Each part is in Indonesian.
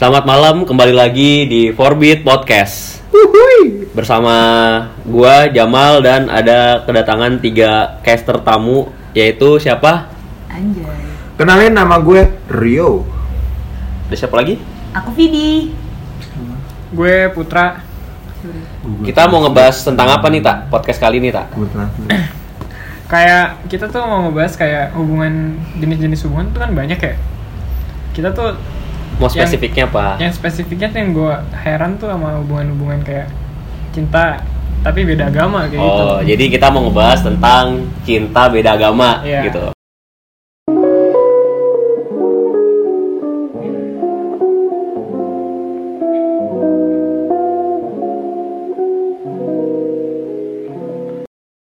Selamat malam, kembali lagi di Forbit Podcast Bersama gua Jamal dan ada kedatangan tiga caster tamu Yaitu siapa? Anjay. Kenalin nama gue Rio. Ada siapa lagi? Aku Vidi. Gue Putra. Kita mau ngebahas tentang apa nih tak? Podcast kali ini tak? Kayak kita tuh mau ngebahas kayak hubungan jenis-jenis hubungan tuh kan banyak ya. Kita tuh Mau Yang- spesifiknya apa? yang spesifiknya tuh yang gue heran tuh sama hubungan-hubungan kayak cinta tapi beda agama kayak gitu. Oh, jadi kita mau ngebahas tentang cinta beda agama Iya. gitu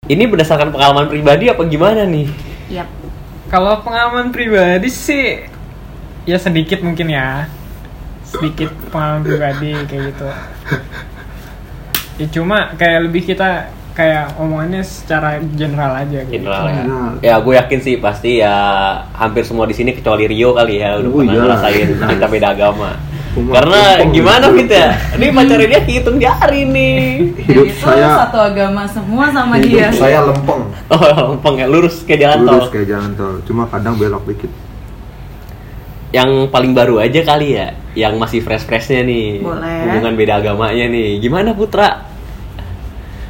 Ini berdasarkan pengalaman pribadi apa gimana nih? Yap. Kalau pengalaman pribadi sih ya sedikit mungkin ya. Sedikit pengalaman pribadi kayak gitu. Ya cuma kayak lebih kita kayak omongannya secara general aja gitu. General ya. General. Ya gue yakin sih pasti ya hampir semua di sini kecuali Rio kali ya udah Oh, pernah iya. ngerasain cinta beda agama. Kumpul- Karena kumpul. gimana Fit ya? Ini pacarnya dia hitung jari nih. Hidup Jadi itu saya satu agama semua sama hidup dia. saya lempeng. Oh, lempeng ya, lurus kayak jalan Lurus tol. kayak jalan tol. Cuma kadang belok dikit. Yang paling baru aja kali ya, yang masih fresh-freshnya nih. Boleh. Hubungan beda agamanya nih. Gimana Putra?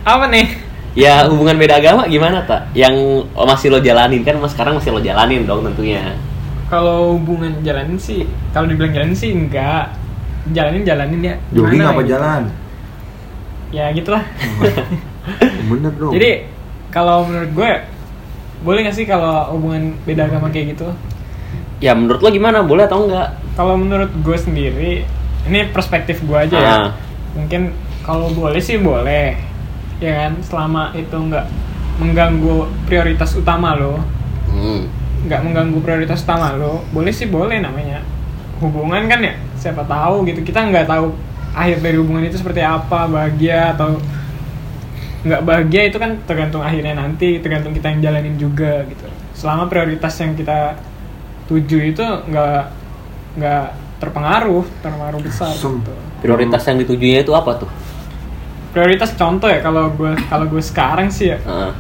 Apa nih? Ya hubungan beda agama gimana tak? Yang masih lo jalanin kan mas sekarang masih lo jalanin dong tentunya. Kalau hubungan jalanin sih, kalau dibilang jalanin sih enggak. Jalanin jalanin ya. Jogging Gimana apa gitu. jalan? Ya gitulah. Bener dong. Jadi kalau menurut gue boleh gak sih kalau hubungan beda agama kayak gitu? Ya menurut lo gimana? Boleh atau enggak? Kalau menurut gue sendiri, ini perspektif gue aja ya. Ah. Mungkin kalau boleh sih boleh, ya kan? Selama itu nggak mengganggu prioritas utama lo, Hmm. nggak mengganggu prioritas utama lo, boleh sih boleh namanya. Hubungan kan ya, siapa tahu gitu. Kita nggak tahu akhir dari hubungan itu seperti apa, bahagia atau nggak bahagia itu kan tergantung akhirnya nanti, tergantung kita yang jalanin juga gitu. Selama prioritas yang kita tuju itu nggak nggak terpengaruh, terpengaruh besar. Gitu. Prioritas yang ditujunya itu apa tuh? Prioritas contoh ya kalau gue kalau gue sekarang sih ya, Heeh.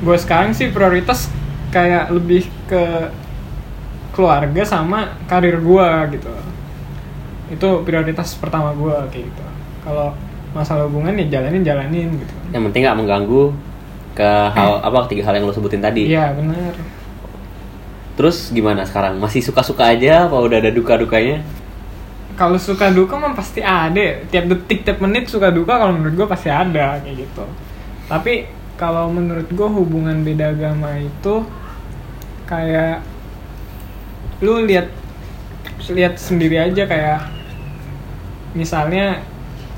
gue sekarang sih prioritas kayak lebih ke keluarga sama karir gue gitu itu prioritas pertama gue kayak gitu kalau masalah hubungan ya jalanin jalanin gitu Yang penting nggak mengganggu ke hal apa tiga hal yang lo sebutin tadi. iya benar Terus gimana sekarang? Masih suka-suka aja apa udah ada duka-dukanya? kalau suka duka mah pasti ada tiap detik tiap menit suka duka kalau menurut gue pasti ada kayak gitu tapi kalau menurut gue hubungan beda agama itu kayak lu lihat lihat sendiri aja kayak misalnya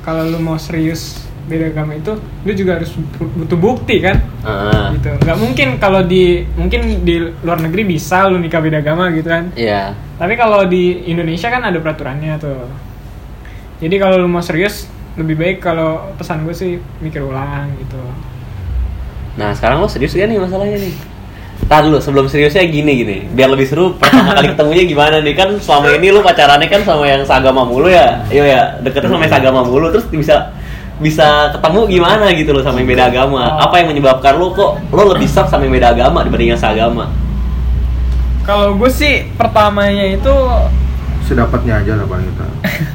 kalau lu mau serius beda agama itu lu juga harus bu- butuh bukti kan Ah, gitu nggak mungkin kalau di mungkin di luar negeri bisa lu nikah beda agama gitu kan Iya. tapi kalau di Indonesia kan ada peraturannya tuh. Jadi kalau lu mau serius, lebih baik kalau pesan gue sih mikir ulang gitu. Nah sekarang lo serius gak nih masalahnya nih? Tar dulu sebelum seriusnya gini gini, biar lebih seru pertama kali ketemunya gimana nih kan selama ini lo pacarannya kan sama yang seagama mulu ya, iya ya deketnya sama yang seagama mulu terus bisa bisa ketemu gimana gitu loh sama yang beda agama? Oh. Apa yang menyebabkan lo kok lo lebih shock sama yang beda agama dibanding yang seagama? Kalau gue sih pertamanya itu Sedapatnya aja lah paling kita.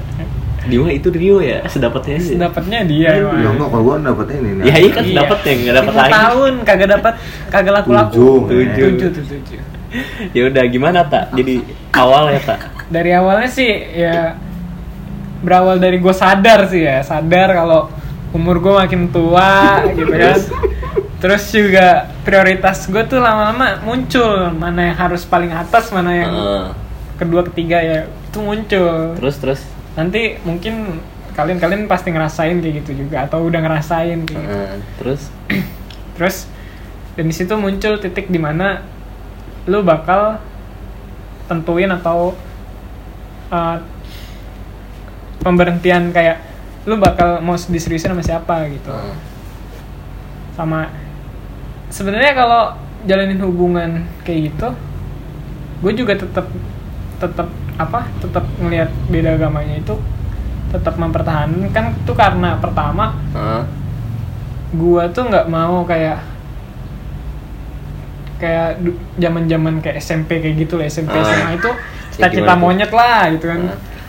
Dia itu Rio ya, sedapatnya aja. dapatnya dia Ya emang. enggak kalau gua dapetnya ini. nih. Ya iya kan Iya. sedapatnya nggak dapat lagi. tahun kagak dapat kagak laku laku. Tujuh, tujuh tuh tujuh. Ya udah gimana tak? Jadi awal ya tak? Dari awalnya sih ya berawal dari gue sadar sih ya sadar kalau umur gue makin tua gitu kan. Terus juga prioritas gue tuh lama-lama muncul mana yang harus paling atas mana yang Heeh. kedua ketiga ya itu muncul terus terus. nanti mungkin kalian-kalian pasti ngerasain kayak gitu juga atau udah ngerasain kayak gitu. Terus terus dan di situ muncul titik di mana lu bakal tentuin atau uh, pemberhentian kayak lu bakal mau diseriusin sama siapa gitu Heeh. sama sebenarnya kalau jalanin hubungan kayak gitu gue juga tetap tetap apa tetap ngelihat beda agamanya itu tetap mempertahankan tuh karena pertama Heeh. gua tuh nggak mau kayak kayak du- zaman-zaman kayak SMP kayak gitu lah SMP Ah. SMA itu cita-cita monyet lah gitu kan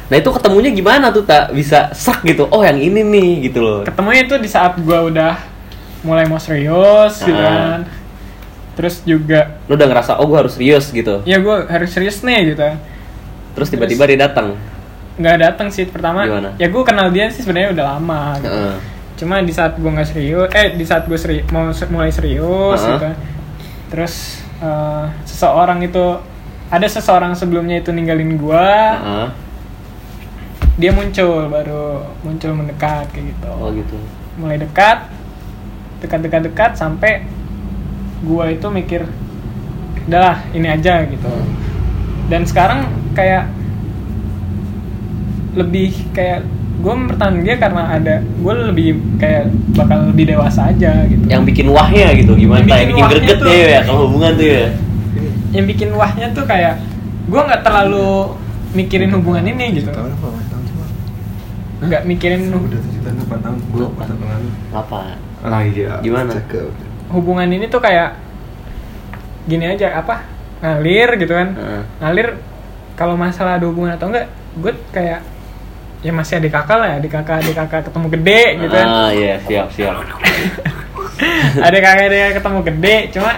Nah itu ketemunya gimana tuh tak bisa sak gitu? Oh yang ini nih gitu loh. ketemunya itu di saat gua udah mulai mau serius gitu kan terus juga Lu udah ngerasa oh gue harus serius gitu. ya gua harus serius nih gitu Terus tiba-tiba dia datang. nggak datang sih pertama Gimana? ya gue kenal dia sih sebenarnya udah lama gitu. Heeh. cuma di saat gue nggak serius eh di saat gue seri mau mulai serius Heeh. gitu terus eh, seseorang itu ada seseorang sebelumnya itu ninggalin gue Heeh. Dia muncul baru muncul mendekat kayak gitu Oh gitu. mulai dekat dekat dekat dekat sampai gue itu mikir udahlah ini aja gitu dan sekarang kayak lebih kayak gue mempertahankan dia karena ada gue lebih kayak bakal lebih dewasa aja gitu Yang bikin wahnya gitu gimana? Yang Yang bikin bikin, wahnya greget tuh- ya, ya kalau hubungan tuh ya. yang bikin wahnya tuh kayak gue nggak terlalu mikirin hubungan ini gitu Tahun apa? Empat tahun cuma. Nggak mikirin Udah tujuh tahun empat tahun. Gue empat tahun lalu. Apa? Ah iya. Gimana? Cakep. hubungan ini tuh kayak gini aja apa ngalir gitu kan Heeh. ngalir kalau masalah ada hubungan atau enggak gue kayak ya masih adik kakak lah ya adik kakak adik kakak ketemu gede gitu kan Ah iya siap siap. adik kakak adik kakak ketemu gede cuma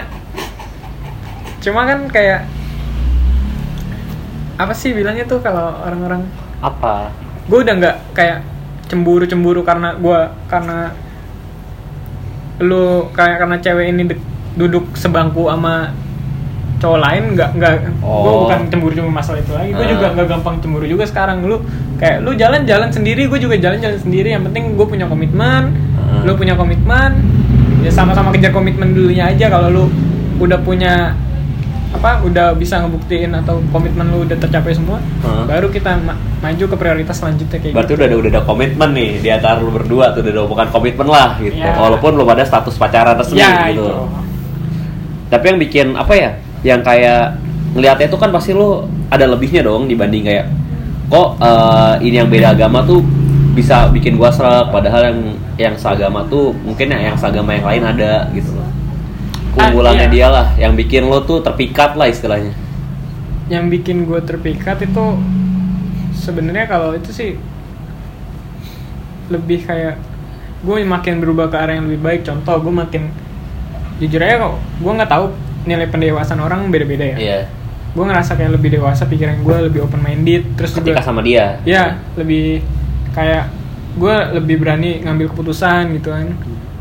cuma kan kayak apa sih bilangnya tuh kalau orang-orang Apa? Gue udah nggak kayak cemburu cemburu karena gue karena lu kayak karena cewek ini dek- duduk sebangku sama cowok lain nggak nggak gue Oh. bukan cemburu cemburu masalah itu lagi gue Ah. juga nggak gampang cemburu juga sekarang lu kayak lu jalan jalan sendiri gue juga jalan jalan sendiri yang penting gue punya komitmen Ah. lu punya komitmen ya sama-sama kejar komitmen dulunya aja kalau lu udah punya apa udah bisa ngebuktiin atau komitmen lu udah tercapai semua Ah. baru kita ma- maju ke prioritas selanjutnya kayak Berarti gitu. udah ada udah ada komitmen nih di antara lu berdua tuh udah bukan komitmen lah gitu. Ya. Walaupun belum ada status pacaran resmi ya gitu. itu Tapi yang bikin apa ya? Yang kayak ngelihatnya itu kan pasti lu ada lebihnya dong dibanding kayak kok eh, ini yang beda agama tuh bisa bikin gua serak padahal yang yang seagama tuh mungkin yang, yang seagama yang lain ada gitu. Keunggulannya Ah, iya. dia lah yang bikin lo tuh terpikat lah istilahnya. yang bikin gue terpikat itu sebenarnya kalau itu sih lebih kayak gue makin berubah ke arah yang lebih baik contoh gue makin jujur aja kok gue nggak tahu nilai pendewasaan orang beda-beda ya Iya. gue ngerasa kayak lebih dewasa pikiran gue lebih open minded terus Ketika juga sama dia. ya lebih kayak gue lebih berani ngambil keputusan gitu kan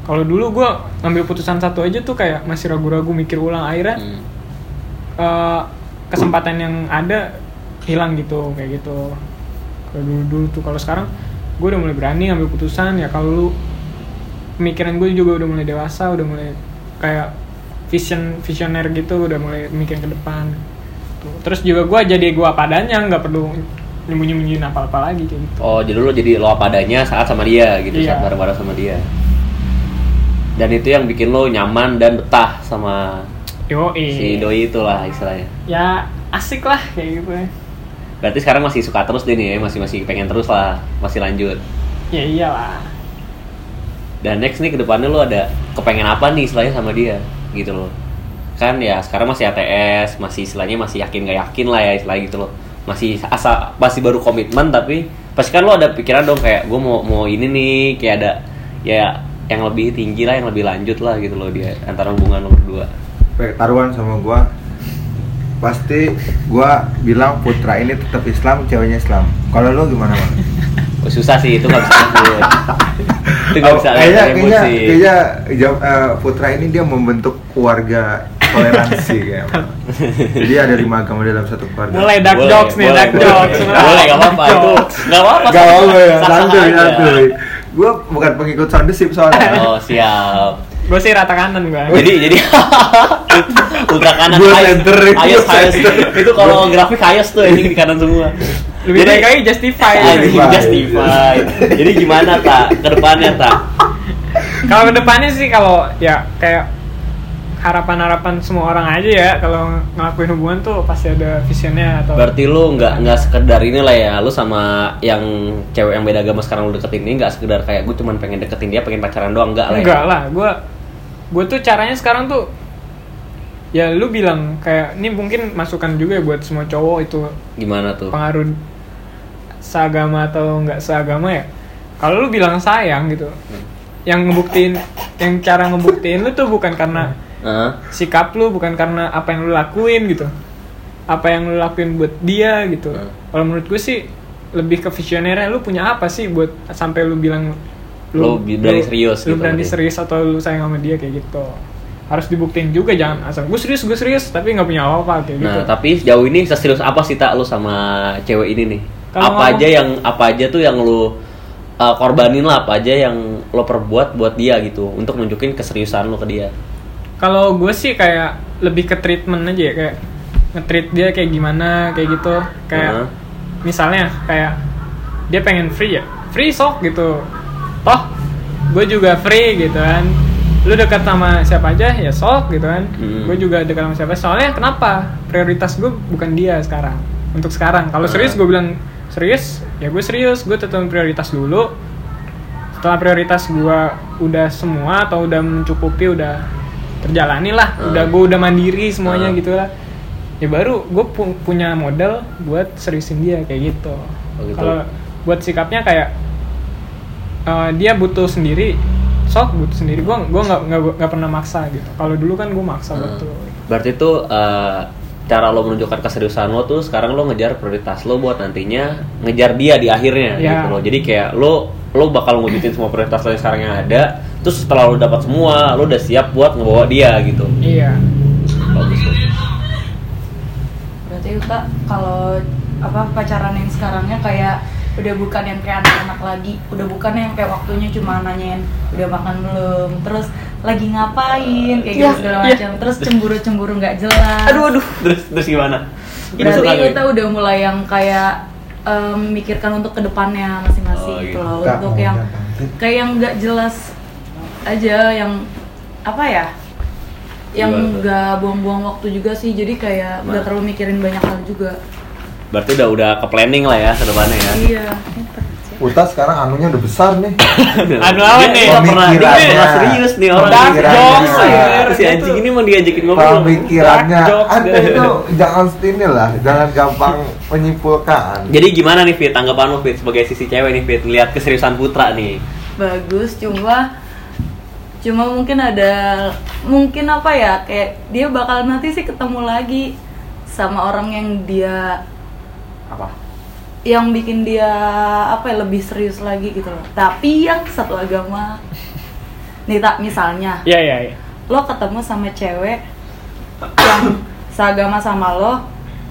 kalau dulu gue ngambil keputusan satu aja tuh kayak masih ragu-ragu mikir ulang akhirnya Hmm. eh, kesempatan yang ada hilang gitu kayak gitu kalau dulu dulu tuh kalau sekarang gue udah mulai berani ngambil keputusan ya kalau lu pemikiran gue juga udah mulai dewasa udah mulai kayak vision visioner gitu udah mulai mikir ke depan Tuh. terus juga gue jadi gue apa adanya nggak perlu nyembunyi nyembunyiin apa apa lagi kayak gitu Oh, jadi lo jadi lo apa adanya saat sama dia gitu, Iya. saat bareng-bareng sama dia. Dan itu yang bikin lo nyaman dan betah sama yo si doi itulah istilahnya. ya asik lah kayak gitu ya Berarti sekarang masih suka terus dia nih, ya? masih masih pengen terus lah, masih lanjut. ya iyalah Dan next nih ke depannya lo ada kepengen apa nih istilahnya sama dia, gitu loh. Kan ya sekarang masih ATS, masih istilahnya masih yakin gak yakin lah ya istilahnya gitu loh. Masih asa masih baru komitmen tapi pasti kan lo ada pikiran dong kayak gue mau mau ini nih kayak ada ya yang lebih tinggi lah, yang lebih lanjut lah gitu loh dia antara hubungan lo berdua. Taruhan sama gua pasti gua bilang putra ini tetap Islam, ceweknya Islam. Kalau lu gimana, Bang? Oh, susah sih itu nggak bisa lanjut. itu nggak bisa Oh, kayaknya, kayaknya, kayaknya jawab- eh, putra ini dia membentuk keluarga toleransi kayak. Jadi ada lima agama dalam satu keluarga. mulai dark Boleh, jokes nih boleh, dark boleh. jokes Boleh, nggak apa-apa itu. Nggak apa-apa. Gak apa-apa ya, santuy, santuy. Gue bukan pengikut soundesip soalnya. Oh siap. gue sih rata kanan gue Jadi jadi ultra kanan highest. center, highest. center. Itu kalau grafik highest tuh ini di kanan semua. lebih baik lagi justify Anjing, Justify. justify. Jadi gimana tak? Ke depannya tak? kalau ke depannya sih kalau ya kayak harapan-harapan semua orang aja ya kalau ngelakuin hubungan tuh pasti ada visionnya atau Berarti lu nggak nggak sekedar ini lah ya, lu sama yang cewek yang beda agama sekarang lu deketin ini nggak sekedar kayak gue cuman pengen deketin dia, pengen pacaran doang. Enggak lah ya. enggak lah gue gue tuh caranya sekarang tuh ya lu bilang kayak ini mungkin masukan juga ya buat semua cowok itu. Gimana tuh? pengaruh seagama atau nggak seagama ya? Kalau lu bilang sayang gitu yang ngebuktiin yang cara ngebuktiin lu tuh bukan karena Heeh. sikap lu bukan karena apa yang lu lakuin gitu apa yang lu lakuin buat dia gitu Hmm. kalau menurut gue sih lebih ke visionernya lu punya apa sih buat sampai lu bilang Lu berani serius lu gitu berani serius atau lu sayang sama dia kayak gitu harus dibuktiin juga jangan asal gue serius gue serius tapi nggak punya apa-apa kayak gitu Nah, tapi sejauh ini seserius apa sih tak lu sama cewek ini nih? Kalau apa ngomong- aja yang apa aja tuh yang lu uh, korbanin lah, apa aja yang lo perbuat buat dia gitu untuk nunjukin keseriusan lo ke dia. Kalau gue sih kayak lebih ke treatment aja ya kayak nge-treat dia kayak gimana kayak gitu. Kayak Heeh. misalnya kayak dia pengen free ya? Free sok gitu. Toh gue juga free gitu kan. Lu dekat sama siapa aja ya sok gitu kan. Hmm. gue juga dekat sama siapa soalnya kenapa? Prioritas gue bukan dia sekarang. Untuk sekarang. Kalau Ah. serius gue bilang serius ya gue serius. Gue tetap prioritas dulu. Setelah prioritas gue udah semua atau udah mencukupi udah terjalani lah Ah. udah gue udah mandiri semuanya Ah. gitu lah ya baru gue punya modal buat seriusin dia kayak gitu Oh, gitu. kalau buat sikapnya kayak eh, dia butuh sendiri sok butuh sendiri gue gua nggak nggak pernah maksa gitu kalau dulu kan gue maksa Heeh. betul Berarti tuh uh, cara lo menunjukkan keseriusan lo tuh sekarang lo ngejar prioritas lo buat nantinya ngejar dia di akhirnya Ya. gitu loh. Jadi kayak lo lo bakal ngewujudin semua prioritas lo yang sekarang yang ada. Terus setelah lo dapat semua, lo udah siap buat ngebawa dia gitu. iya Bagus. Berarti Uta kalau apa pacaran yang sekarangnya kayak udah bukan yang kayak anak-anak lagi, udah bukan yang kayak waktunya cuma nanyain udah makan belum, terus lagi ngapain kayak gitu Iya, segala iya. macam, terus cemburu-cemburu nggak jelas. Aduh aduh. Terus terus gimana? Berarti kita udah mulai yang kayak em, memikirkan untuk ke depannya masing-masing Oh, gitu gitu. loh, untuk yang kayak yang nggak jelas aja, yang apa ya? Yang nggak buang-buang waktu juga sih, jadi kayak nggak Nah. terlalu mikirin banyak hal juga. Berarti udah udah ke planning lah ya ke depannya ya. Iya. Uta sekarang anunya udah besar nih. Anu apa nih? pernah Pemikirannya. pernah serius nih orang. Dark Pemikirannya. jokes. Si anjing ini mau diajakin ngobrol. Pemikirannya Anda itu jangan ini lah, jangan gampang menyimpulkan. Jadi gimana nih Fit tanggapan lu Fit sebagai sisi cewek nih Fit lihat keseriusan Putra nih. Bagus, cuma cuma mungkin ada mungkin apa ya kayak dia bakal nanti sih ketemu lagi sama orang yang dia Apa? yang bikin dia apa ya lebih serius lagi gitu loh. Tapi yang satu agama. Nih tak misalnya. Iya iya iya. Lo ketemu sama cewek yang seagama sama lo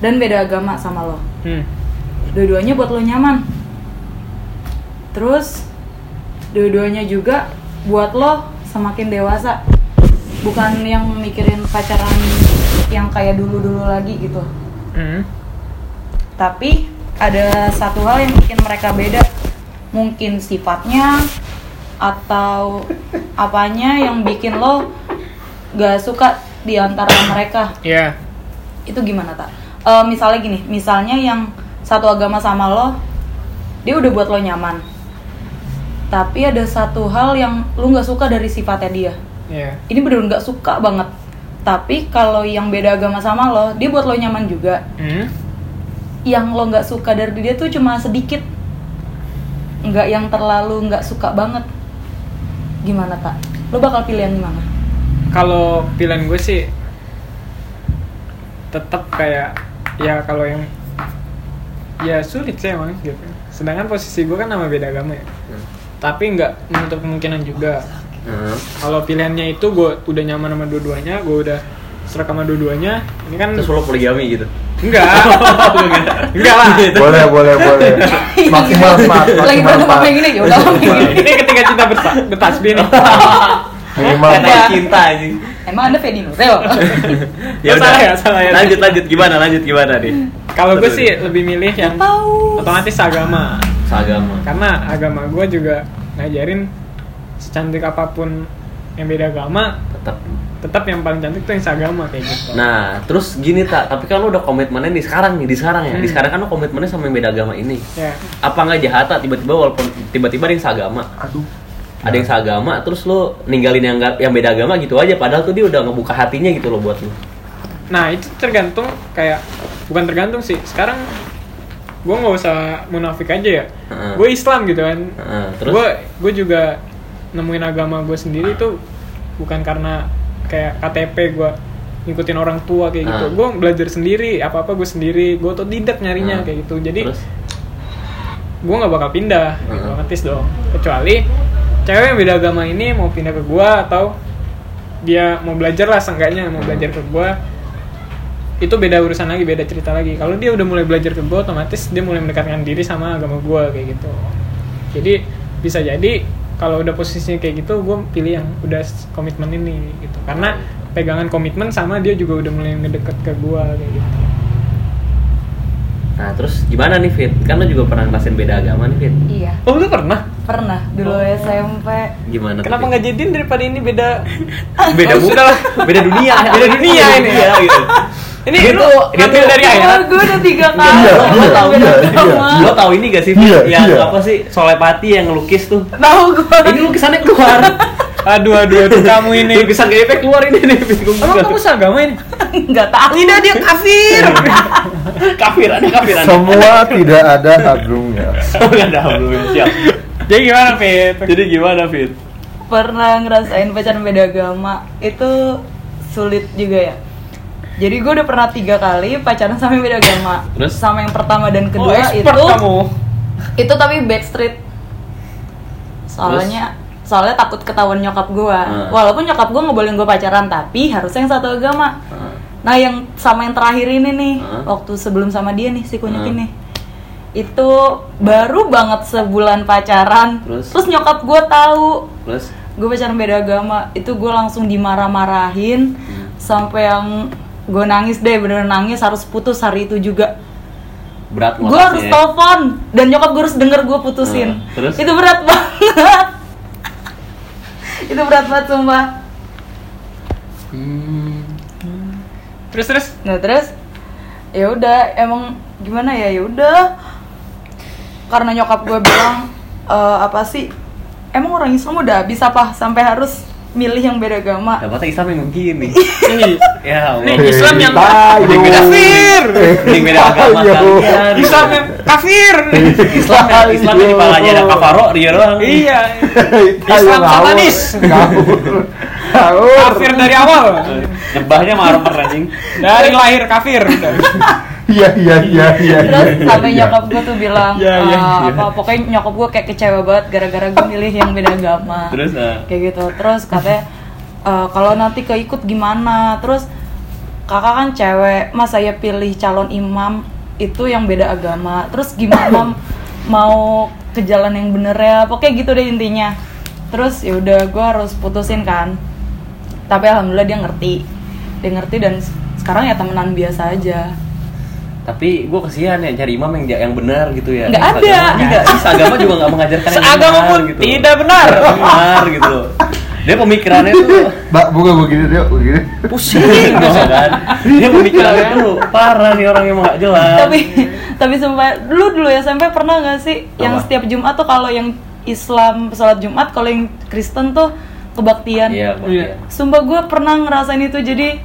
dan beda agama sama lo. Hmm. dua-duanya buat lo nyaman. Terus dua-duanya juga buat lo semakin dewasa bukan yang mikirin pacaran yang kayak dulu-dulu lagi gitu Hmm. tapi ada satu hal yang bikin mereka beda mungkin sifatnya atau apanya yang bikin lo gak suka di antara mereka iya itu gimana tak? Eh, misalnya gini, misalnya yang satu agama sama lo, dia udah buat lo nyaman. Tapi ada satu hal yang lo nggak suka dari sifatnya dia. iya Ini bener nggak suka banget. Tapi kalau yang beda agama sama lo, dia buat lo nyaman juga. hmm. Yang lo nggak suka dari dia tuh cuma sedikit. Nggak yang terlalu nggak suka banget. Gimana tak? Lo bakal pilih yang gimana? kalau pilihan gue sih tetap kayak ya kalau yang ya sulit sih emang gitu sedangkan posisi gue kan sama beda agama ya tapi nggak menutup kemungkinan juga Hmm. kalau pilihannya itu gue udah nyaman sama dua-duanya gue udah serak sama dua-duanya ini kan Terus lo poligami gitu. enggak enggak lah Boleh, boleh, boleh. Maksimal empat, Lagi maksimal berantem apa yang gini ya udah ini ketika cinta berta- bertasbih nih Minimal Kata cinta anjing. Emang anda Fedi Nuril? Ya udah. Salah ya, salah ya. Lanjut lanjut gimana? Lanjut gimana nih? kalau gue sih lebih milih yang Tahu. otomatis agama Seagama. karena agama gue juga ngajarin secantik apa pun yang beda agama Tetap tetap yang paling cantik tuh yang seagama kayak gitu Nah, terus gini tak, tapi kan lu udah komitmennya di sekarang nih, di sekarang ya. Di Hmm. sekarang kan lu komitmennya sama yang beda agama ini. ya Apa nggak jahat tak tiba-tiba walaupun tiba-tiba ada yang seagama, Aduh. ada yang seagama, terus lu ninggalin yang yang beda agama gitu aja, padahal tuh dia udah ngebuka hatinya gitu loh buat lu. nah itu tergantung kayak bukan tergantung sih sekarang gue nggak usah munafik aja ya Heeh. gue Islam gitu kan terus? gue gue juga nemuin agama gue sendiri tuh bukan karena kayak KTP gue ngikutin orang tua kayak gitu Ah. gue belajar sendiri apa apa gue sendiri gue tuh tidak nyarinya Ah. kayak gitu jadi Terus? gue nggak bakal pindah gitu Heeh. otomatis dong kecuali cewek yang beda agama ini mau pindah ke gue atau dia mau belajar lah seenggaknya mau belajar ke gue itu beda urusan lagi beda cerita lagi kalau dia udah mulai belajar ke gue otomatis dia mulai mendekatkan diri sama agama gue kayak gitu jadi bisa jadi kalau udah posisinya kayak gitu gue pilih yang udah komitmen ini gitu karena pegangan komitmen sama dia juga udah mulai ngedeket ke gue kayak gitu Nah, terus gimana nih Fit? Kan lu juga pernah ngerasain beda agama nih Fit. Iya, oh lu pernah pernah dulu Oh. SMP. Gimana? tuh, kenapa nggak jadiin daripada ini beda beda Oh, lah. beda dunia Beda dunia ini. ya gitu ini tuh- dia tuh- dari Oh, akhirat gue udah tiga kali. Iya, lo iya, tahu iya, agama. lo tahu ini gak sih? Iya, yang iya. apa sih solepati yang ngelukis tuh Tahu gue. ini lukisannya keluar aduh aduh aduh kamu ini lukisan GP keluar ini nih. Gua emang kamu seagama ini Nggak tahu. tidak dia kafir kafir aneh kafir Semua tidak ada hablumnya. nggak ada belum siap jadi gimana Fit jadi gimana Fit Pernah ngerasain pacaran beda agama itu sulit juga ya. Jadi gue udah pernah tiga kali pacaran sama yang beda agama. Terus? Sama yang pertama dan oh kedua expert itu kamu itu tapi backstreet. Soalnya soalnya takut ketahuan nyokap gue. Hmm. Walaupun nyokap gue ngebolehin gue pacaran tapi harusnya yang satu agama. Nah, Nah yang sama yang terakhir ini nih, Hah? waktu sebelum sama dia nih si kunyit Hah? ini, itu baru banget sebulan pacaran, Terus? nyokap gue tahu terus gue pacaran beda agama, itu gue langsung dimarah-marahin Hmm. sampai yang gue nangis deh bener nangis harus putus hari itu juga. berat Gue harus ngototnya. telepon dan nyokap gue harus denger gue putusin. Hah, terus? Itu berat banget. itu berat banget sumpah. Hmm. terus terus Nah terus ya udah emang gimana ya ya udah karena nyokap gue bilang "Eh, apa sih emang orang Islam udah habis apa sampai harus milih yang beda agama. Dapatnya Islam yang begini? Ini ya Allah. Ini Islam yang kafir. Mending beda agama kalian Islam yang kafir. Islam yang Islam yang di palanya ada kafaro dia doang. Iya. Islam satanis. Kafir dari awal. Nyebahnya marmer anjing. Dari lahir kafir Iya iya iya iya. terus sampai iya. nyokap gue tuh bilang Iya, iya, "Eh, iya. apa pokoknya nyokap gue kayak kecewa banget gara-gara gue milih yang beda agama. Terus eh, kayak gitu. Terus katanya "Eh, kalau nanti keikut gimana? Terus kakak kan cewek mas saya pilih calon imam itu yang beda agama. Terus gimana mau ke jalan yang bener ya? Pokoknya gitu deh intinya. Terus ya udah gue harus putusin kan. Tapi alhamdulillah dia ngerti. Dia ngerti dan sekarang ya temenan biasa aja tapi gue kesian ya cari imam yang yang benar gitu ya Nggak Yang ada. Ih, seagama juga nggak mengajarkan yang Seagama benar pun gitu tidak benar. Tidak benar gitu dia pemikirannya tuh Mbak, buka begini dia begini. pusing gitu kan dia pemikirannya tuh parah nih orang yang nggak jelas tapi tapi sumpah dulu dulu ya sampai pernah nggak sih yang Apa? setiap Jumat tuh kalau yang Islam sholat Jumat kalau yang Kristen tuh kebaktian iya Iya. iya. sumpah gue pernah ngerasain itu jadi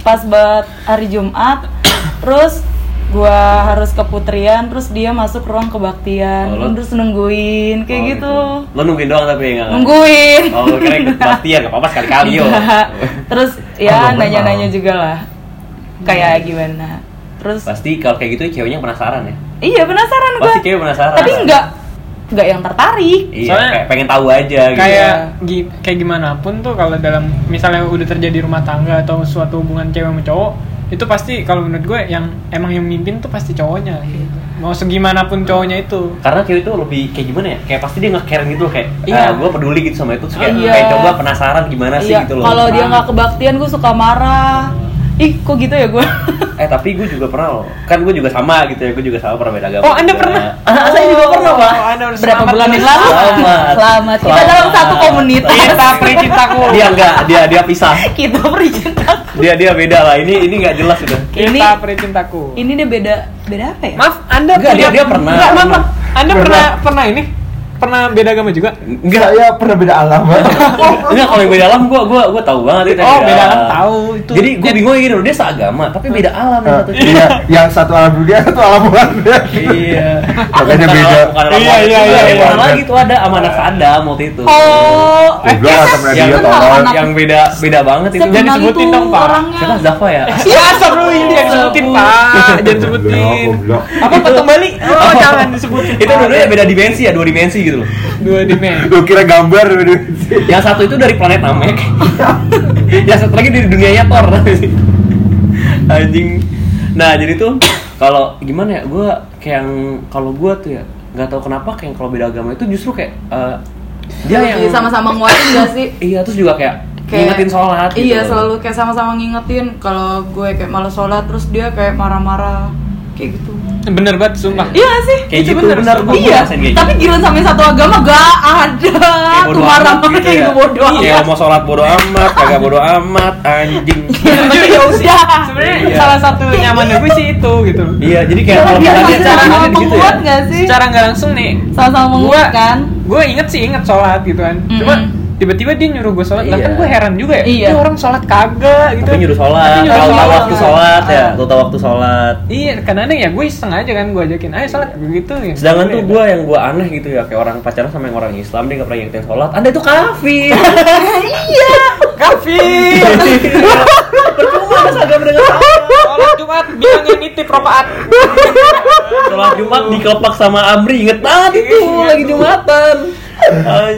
pas banget hari Jumat terus gue harus ke Putrian terus dia masuk ruang kebaktian. Oh, lo- terus nungguin kayak Oh, gitu. lo nungguin doang tapi nggak nungguin. Oh lo kira ikut kebaktian nggak apa-apa sekali-kali yo. Enggak. terus ya nanya-nanya juga lah. Kayak gimana. Terus pasti kalau kayak gitu ceweknya penasaran ya? Iya penasaran gue pasti cewek penasaran. Tapi enggak enggak yang tertarik. Iya Soalnya- kayak pengen tahu aja gitu kayak gi- kayak gimana pun tuh kalau dalam misalnya udah terjadi rumah tangga atau suatu hubungan cewek sama cowok itu pasti kalau menurut gue yang emang yang mimpin tuh pasti cowoknya. Gitu. mau segimanapun cowoknya itu. Karena cewek itu lebih kayak gimana ya? Kayak pasti dia nge-care gitu loh kayak Iya. ah, gue peduli gitu sama itu. Kayak, Iya. kayak coba penasaran gimana sih iya. gitu loh. Kalau dia nggak kebaktian gue suka marah ih kok gitu ya gue eh tapi gue juga pernah loh kan gue juga sama gitu ya gue juga sama pernah beda agama Oh, Anda juga. pernah? ah, saya juga pernah pak Oh, Anda harus berapa bulan yang lalu Selamat. selamat kita Selamat. dalam satu komunitas Kita peri cintaku. dia enggak dia dia pisah kita beri cinta dia dia beda lah ini ini nggak jelas udah Kita Ini- peri cintaku. ini dia beda beda apa ya Maaf, Anda Enggak, punya- dia- dia pernah. Enggak, maaf, maaf. Anda Pernah. pernah pernah ini? Pernah beda agama juga? enggak Saya pernah beda alam. enggak kalau yang beda alam gua gua gua tahu banget itu Oh, beda alam tahu itu. jadi gua bingung gini loh dia seagama tapi beda alam yang satu Iya, yang satu alam dunia, satu alam bulan. iya Makanya beda. alam- bukan alam Iya, iya, iya, Yang iya. lagi tuh ada sama anak Sadam waktu itu oh eh, ya, temen yang, dia tolong. yang beda beda banget itu Jangan disebutin itu dong, Pak. siapa Zafa ya Ya, sebelum ini jangan disebutin, Pak. Jangan sebutin. Apa potong Bali? Oh, jangan disebutin. itu Pak. dulunya beda dimensi ya dua dimensi gitu loh. Dua dimensi. Lu kira gambar yang satu itu dari planet Namek. Yang satu lagi dari dunianya Thor. Anjing. Nah jadi tuh kalau gimana ya gue kayak yang kalau gue tuh ya nggak tahu kenapa kayak kalau beda agama itu justru kayak eh, dia yang sama-sama nguatin gak sih? Iya terus juga kayak, Kayak- ngingetin sholat gitu iya selalu kayak sama-sama ngingetin. Kalau gue kayak malas sholat terus dia kayak marah-marah kayak gitu Bener banget, sumpah. iya gak sih kayak Itu gitu bener, gue iya kayak tapi gitu. giliran sama yang satu agama gak ada tuh bodo marah amat marah kayak gitu bodoh Kayak amat mau sholat bodo amat, kagak bodo amat, anjing. ya udah Sebenarnya Iya. salah satu nyamannya gue sih itu gitu. Iya, jadi kayak kalau dia misalnya cara sama gitu ya. menguat gak sih Secara nggak langsung nih, sama-sama menguat kan gue inget sih inget sholat gitu kan. Cuma. Tiba-tiba dia nyuruh gue sholat, lah kan Iya. gue heran juga ya. Iya. Orang sholat kagak gitu. Tapi nyuruh sholat, Tapi nyuruh tahu tahu sholat. waktu sholat ya, Ah. tahu tahu waktu sholat. Iya, kadang-kadang ya gue iseng aja kan gue ajakin, ayo sholat begitu ya. Sedangkan tuh Boleh, gue yang gue aneh gitu ya, kayak orang pacaran sama yang orang Islam dia gak pernah ngingetin sholat. Anda itu kafir. iya Kafir. Percuma mas agama dengan sholat. Sholat Jumat bilangin nitip rokaat. Sholat Jumat dikelepak sama Amri, inget banget itu Iya, lagi Jumatan.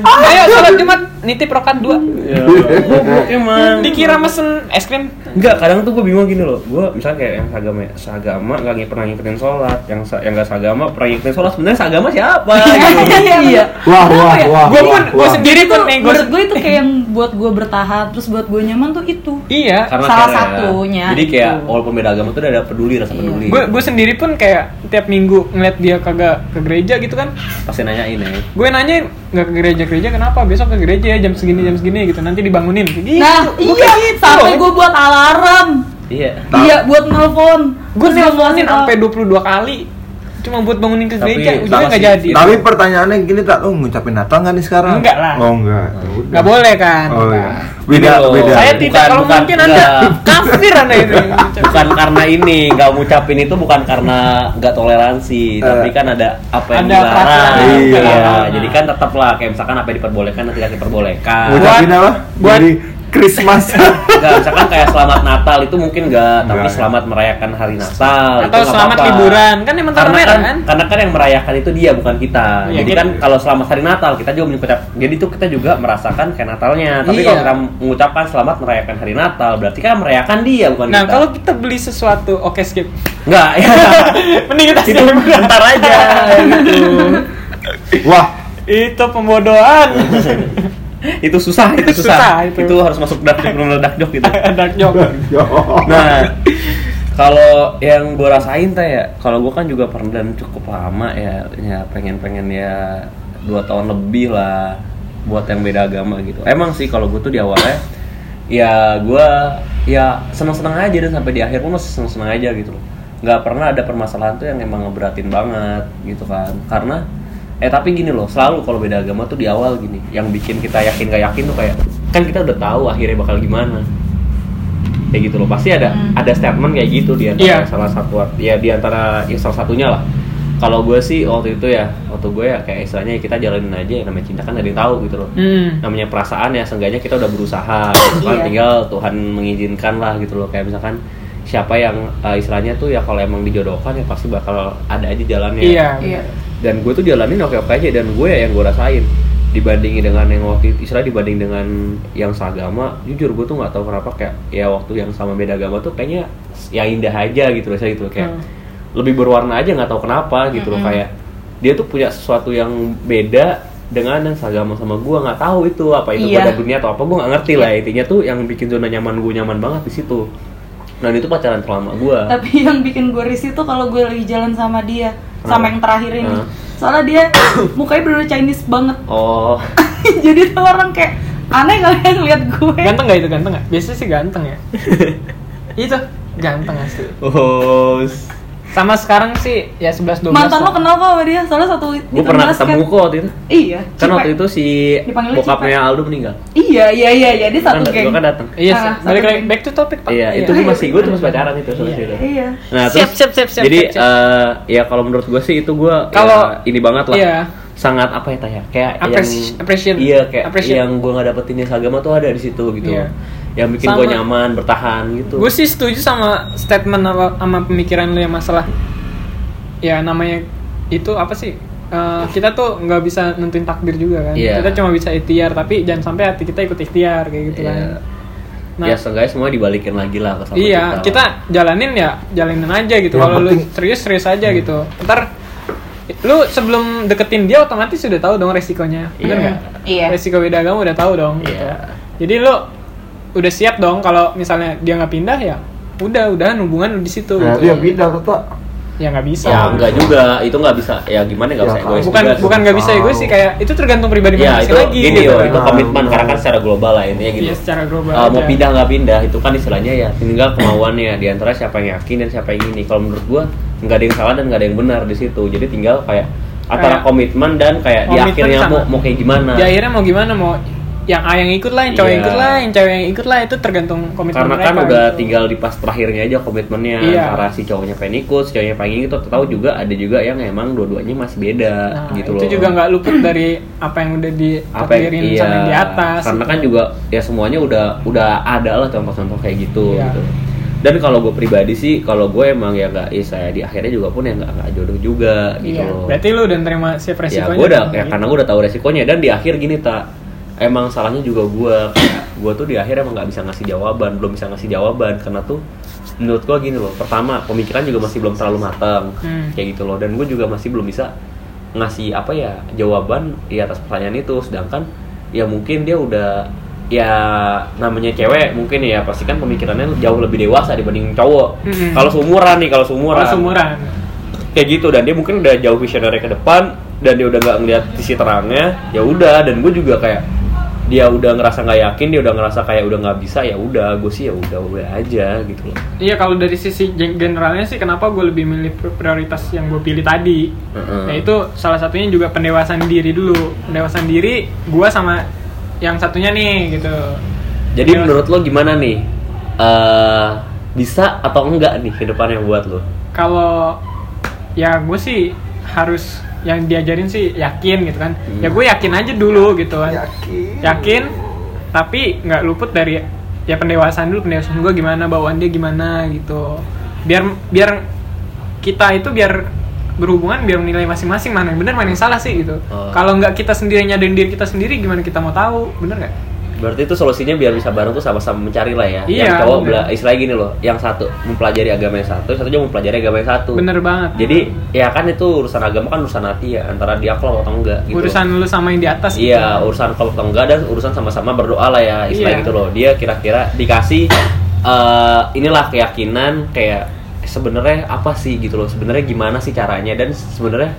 Ayo sholat Jumat nitip rokaat dua. Ya, goblok emang. Dikira mesen es krim. Enggak, kadang tuh gue bingung gini loh. Gue misalnya kayak yang seagama, seagama nggak ngi- pernah ngikutin sholat, yang sa- yang nggak seagama pernah ngikutin sholat. Sebenarnya seagama siapa? gitu. iya Wah, wah, ya? wah. Gue pun wah, gue sendiri pun menurut gue itu kayak yang buat gue bertahan terus buat gue nyaman tuh itu Iya. Karena Salah care ya. satunya Jadi kayak itu. walaupun beda agama tuh ada peduli, rasa Iya. peduli. Gue gue sendiri pun kayak tiap minggu ngeliat dia kagak ke gereja gitu kan. pasti nanyain ya. Gue nanyain nggak ke gereja gereja kenapa besok ke gereja ya jam segini jam segini gitu nanti dibangunin. Gitu. nah Gua iya gitu. sampai gue buat alarm Iya. iya buat nelpon gue nelfonin sampai 22 kali cuma buat bangunin ke gereja ujungnya nggak jadi Tapi pertanyaannya gini tak, lu ngucapin Natal nggak nih sekarang? Enggak lah. Oh enggak. Ya nggak boleh kan Oh iya. Beda, loh. beda. saya Bukan- tidak kalau bukan- mungkin anda kafir anda itu bukan karena ini nggak ngucapin itu bukan karena nggak toleransi Eh. tapi kan ada apa yang dilarang. Iya. Iya, jadi kan tetap lah kayak misalkan apa yang diperbolehkan dan tidak diperbolehkan Ngucapin Buat- apa? buat- Jadi Christmas. Enggak, misalkan kayak selamat Natal itu mungkin enggak, tapi Enggak. selamat merayakan hari Natal itu atau selamat apa-apa. liburan kan tanggal karena merah kan, kan karena kan yang merayakan itu dia bukan kita. Iya, jadi kita- kan kalau selamat hari Natal kita juga mengucap jadi itu kita juga merasakan kayak Natalnya. Tapi Iya. kalau kita mengucapkan selamat merayakan hari Natal berarti kan merayakan dia bukan nah kita. kalau kita beli sesuatu oke skip enggak ya. mending kita itu skip bentar aja gitu. Wah, itu pembodohan itu susah, itu susah. Susah, itu. itu. harus masuk dark joke belum dark joke gitu. dark joke Nah, kalau yang gue rasain teh ya, kalau gue kan juga pernah dan cukup lama ya, ya pengen-pengen ya dua tahun lebih lah buat yang beda agama gitu. Emang sih kalau gue tuh di awalnya ya gue ya seneng-seneng aja dan sampai di akhir pun masih seneng-seneng aja gitu loh. Nggak pernah ada permasalahan tuh yang emang ngeberatin banget gitu kan. Karena eh tapi gini loh, selalu kalau beda agama tuh di awal gini, yang bikin kita yakin gak yakin tuh kayak kan kita udah tahu akhirnya bakal gimana kayak gitu loh pasti ada Hmm. ada statement kayak gitu di antara Iya. salah satu ya di antara ya salah satunya lah kalau gue sih waktu itu ya waktu gue ya kayak istilahnya kita jalanin aja yang namanya cinta kan ada yang tahu gitu loh hmm. namanya perasaan ya seenggaknya kita udah berusaha gitu kan Iya. tinggal Tuhan mengizinkan lah gitu loh kayak misalkan siapa yang uh, istilahnya tuh ya kalau emang dijodohkan ya pasti bakal ada aja jalannya iya iya dan gue tuh jalanin oke oke aja dan gue ya yang gue rasain. Dibandingin dengan yang waktu itu istilah dibanding dengan yang seagama jujur gue tuh nggak tahu kenapa kayak ya waktu yang sama beda agama tuh kayaknya ya indah aja gitu rasanya gitu. Kayak Hmm. lebih berwarna aja nggak tahu kenapa gitu loh. Mm-mm. kayak dia tuh punya sesuatu yang beda dengan yang seagama sama gue nggak tahu itu apa itu Iya. beda dunia atau apa gue nggak ngerti lah. Intinya tuh yang bikin zona nyaman gue nyaman banget di situ. Dan itu pacaran selama gue tapi yang bikin gue risih tuh kalau gue lagi jalan sama dia sama yang terakhir ini soalnya dia mukanya bener Chinese banget Oh, jadi tuh orang kayak aneh kali ya ngeliat gue Ganteng gak itu ganteng gak? Biasanya sih ganteng ya. itu ganteng asli. oh. Sama sekarang sih ya 11 12. mantan lo kenal kok sama dia soalnya satu Gue pernah ketemu kok waktu itu. iya Kan Cipe. waktu itu si bokapnya Aldo meninggal. iya iya iya iya dia satu Kan geng gue kan datang. Iya, Ah, sih. balik lagi back to topic, Pak. Iya, itu gue masih gue tuh masih pacaran itu sama Iya. iya Nah, Siap, terus siap, siap, siap, jadi siap, siap. eh, ya kalau menurut gue sih itu gue Kalau- ini banget lah. Iya. Sangat apa ya Taya? Kayak Appreci- yang appreciate. Iya, kayak Appreciate. yang gue nggak dapetin di agama tuh ada di situ gitu. Iya. Yang bikin gue nyaman, bertahan gitu. Gue sih setuju sama statement sama, sama pemikiran lu yang masalah ya namanya itu apa sih? Eh, kita tuh nggak bisa nentuin takdir juga kan. Iya. Kita cuma bisa ikhtiar, tapi jangan sampai hati kita ikut ikhtiar kayak gitu Iya. kan. Nah, ya seenggaknya semua dibalikin lagi lah ke sama iya, kita jalanin ya jalanin aja gitu. Kalau lu serius serius aja gitu. Ntar lu sebelum deketin dia otomatis sudah tahu dong resikonya. Bener Iya. nggak? Iya. Resiko beda agama udah tahu dong. gitu. Iya. Jadi lu udah siap dong kalau misalnya dia nggak pindah ya udah udah hubungan lu di situ Nah, gitu. dia pindah tetap. Ya nggak bisa. Ya enggak juga, itu nggak bisa. Ya gimana nggak Ya, usah egois bukan juga bukan nggak bisa ego sih kayak itu tergantung pribadi Ya masing-masing itu lagi gini gitu. loh, itu Nah, komitmen karena kan secara global lah intinya gitu. Iya, secara global Uh, mau pindah nggak pindah itu kan istilahnya ya tinggal kemauannya di antara siapa yang yakin dan siapa yang ini. Kalau menurut gua nggak ada yang salah dan nggak ada yang benar di situ. Jadi tinggal kayak antara Kayak- komitmen dan kayak di Komitmen akhirnya sama- mau mau kayak gimana. Di akhirnya mau gimana mau yang A yang ikut lah, yang cowok yang Iya. ikut lah, yang cewek yang ikut lah itu tergantung komitmen Karena mereka. kan udah gitu. tinggal di pas terakhirnya aja komitmennya Iya. antara si cowoknya pengen ikut, si cowoknya pengen ikut. Tahu juga ada juga yang emang dua-duanya masih beda Nah, gitu itu loh. juga nggak luput dari apa yang udah apa yang iya, sama yang di atas. karena gitu. kan juga ya semuanya udah udah ada lah contoh-contoh kayak gitu Iya. gitu dan kalau gue pribadi sih kalau gue emang ya nggak ya saya di akhirnya juga pun ya nggak nggak jodoh juga gitu Iya. loh Berarti lu udah terima siap ya resikonya. gue udah dong, ya gitu. karena gue udah tahu resikonya dan di akhir gini tak emang salahnya juga gue gue tuh di akhir emang nggak bisa ngasih jawaban belum bisa ngasih jawaban karena tuh menurut gue gini loh pertama pemikiran juga masih belum terlalu matang Hmm. kayak gitu loh dan gue juga masih belum bisa ngasih apa ya jawaban di atas pertanyaan itu sedangkan ya mungkin dia udah ya namanya cewek mungkin ya pasti kan pemikirannya jauh lebih dewasa dibanding cowok Mm-mm. kalau seumuran nih kalau seumuran Kalau seumuran. kayak gitu dan dia mungkin udah jauh visionary ke depan dan dia udah nggak ngeliat sisi terangnya ya udah dan gue juga kayak dia udah ngerasa nggak yakin dia udah ngerasa kayak udah nggak bisa ya udah gue sih ya udah udah aja gitu loh Iya kalau dari sisi gen- generalnya sih kenapa gue lebih milih pri- prioritas yang gue pilih tadi. Heeh. Ya itu salah satunya juga pendewasaan diri dulu. Pendewasaan diri gue sama yang satunya nih gitu. jadi Pendewas- menurut lo gimana nih eh bisa atau enggak nih ke depannya buat lo kalau ya gue sih harus yang diajarin sih yakin gitu kan. Hmm. Ya gue yakin aja dulu gitu kan. Yakin. Yakin tapi nggak luput dari ya pendewasaan dulu pendewasaan gue gimana bawaan dia gimana gitu. Biar biar kita itu biar berhubungan biar menilai masing-masing mana yang benar mana yang salah sih gitu. Oh. Kalau nggak kita sendiri nyadarin diri kita sendiri gimana kita mau tahu bener nggak? Berarti itu solusinya biar bisa bareng tuh sama-sama mencari lah ya Iya, yang cowok bener. bela istilahnya gini loh yang satu mempelajari agama yang satu yang satu juga mempelajari agama yang satu Bener banget. jadi ya kan itu urusan agama kan urusan hati ya antara dia klop atau enggak gitu urusan lu sama yang di atas. gitu. Iya, urusan kalau atau enggak dan urusan sama-sama berdoa lah ya, istilah Iya. gitu loh. Dia kira-kira dikasih eh inilah keyakinan kayak sebenarnya apa sih gitu loh. Sebenarnya gimana sih caranya dan sebenarnya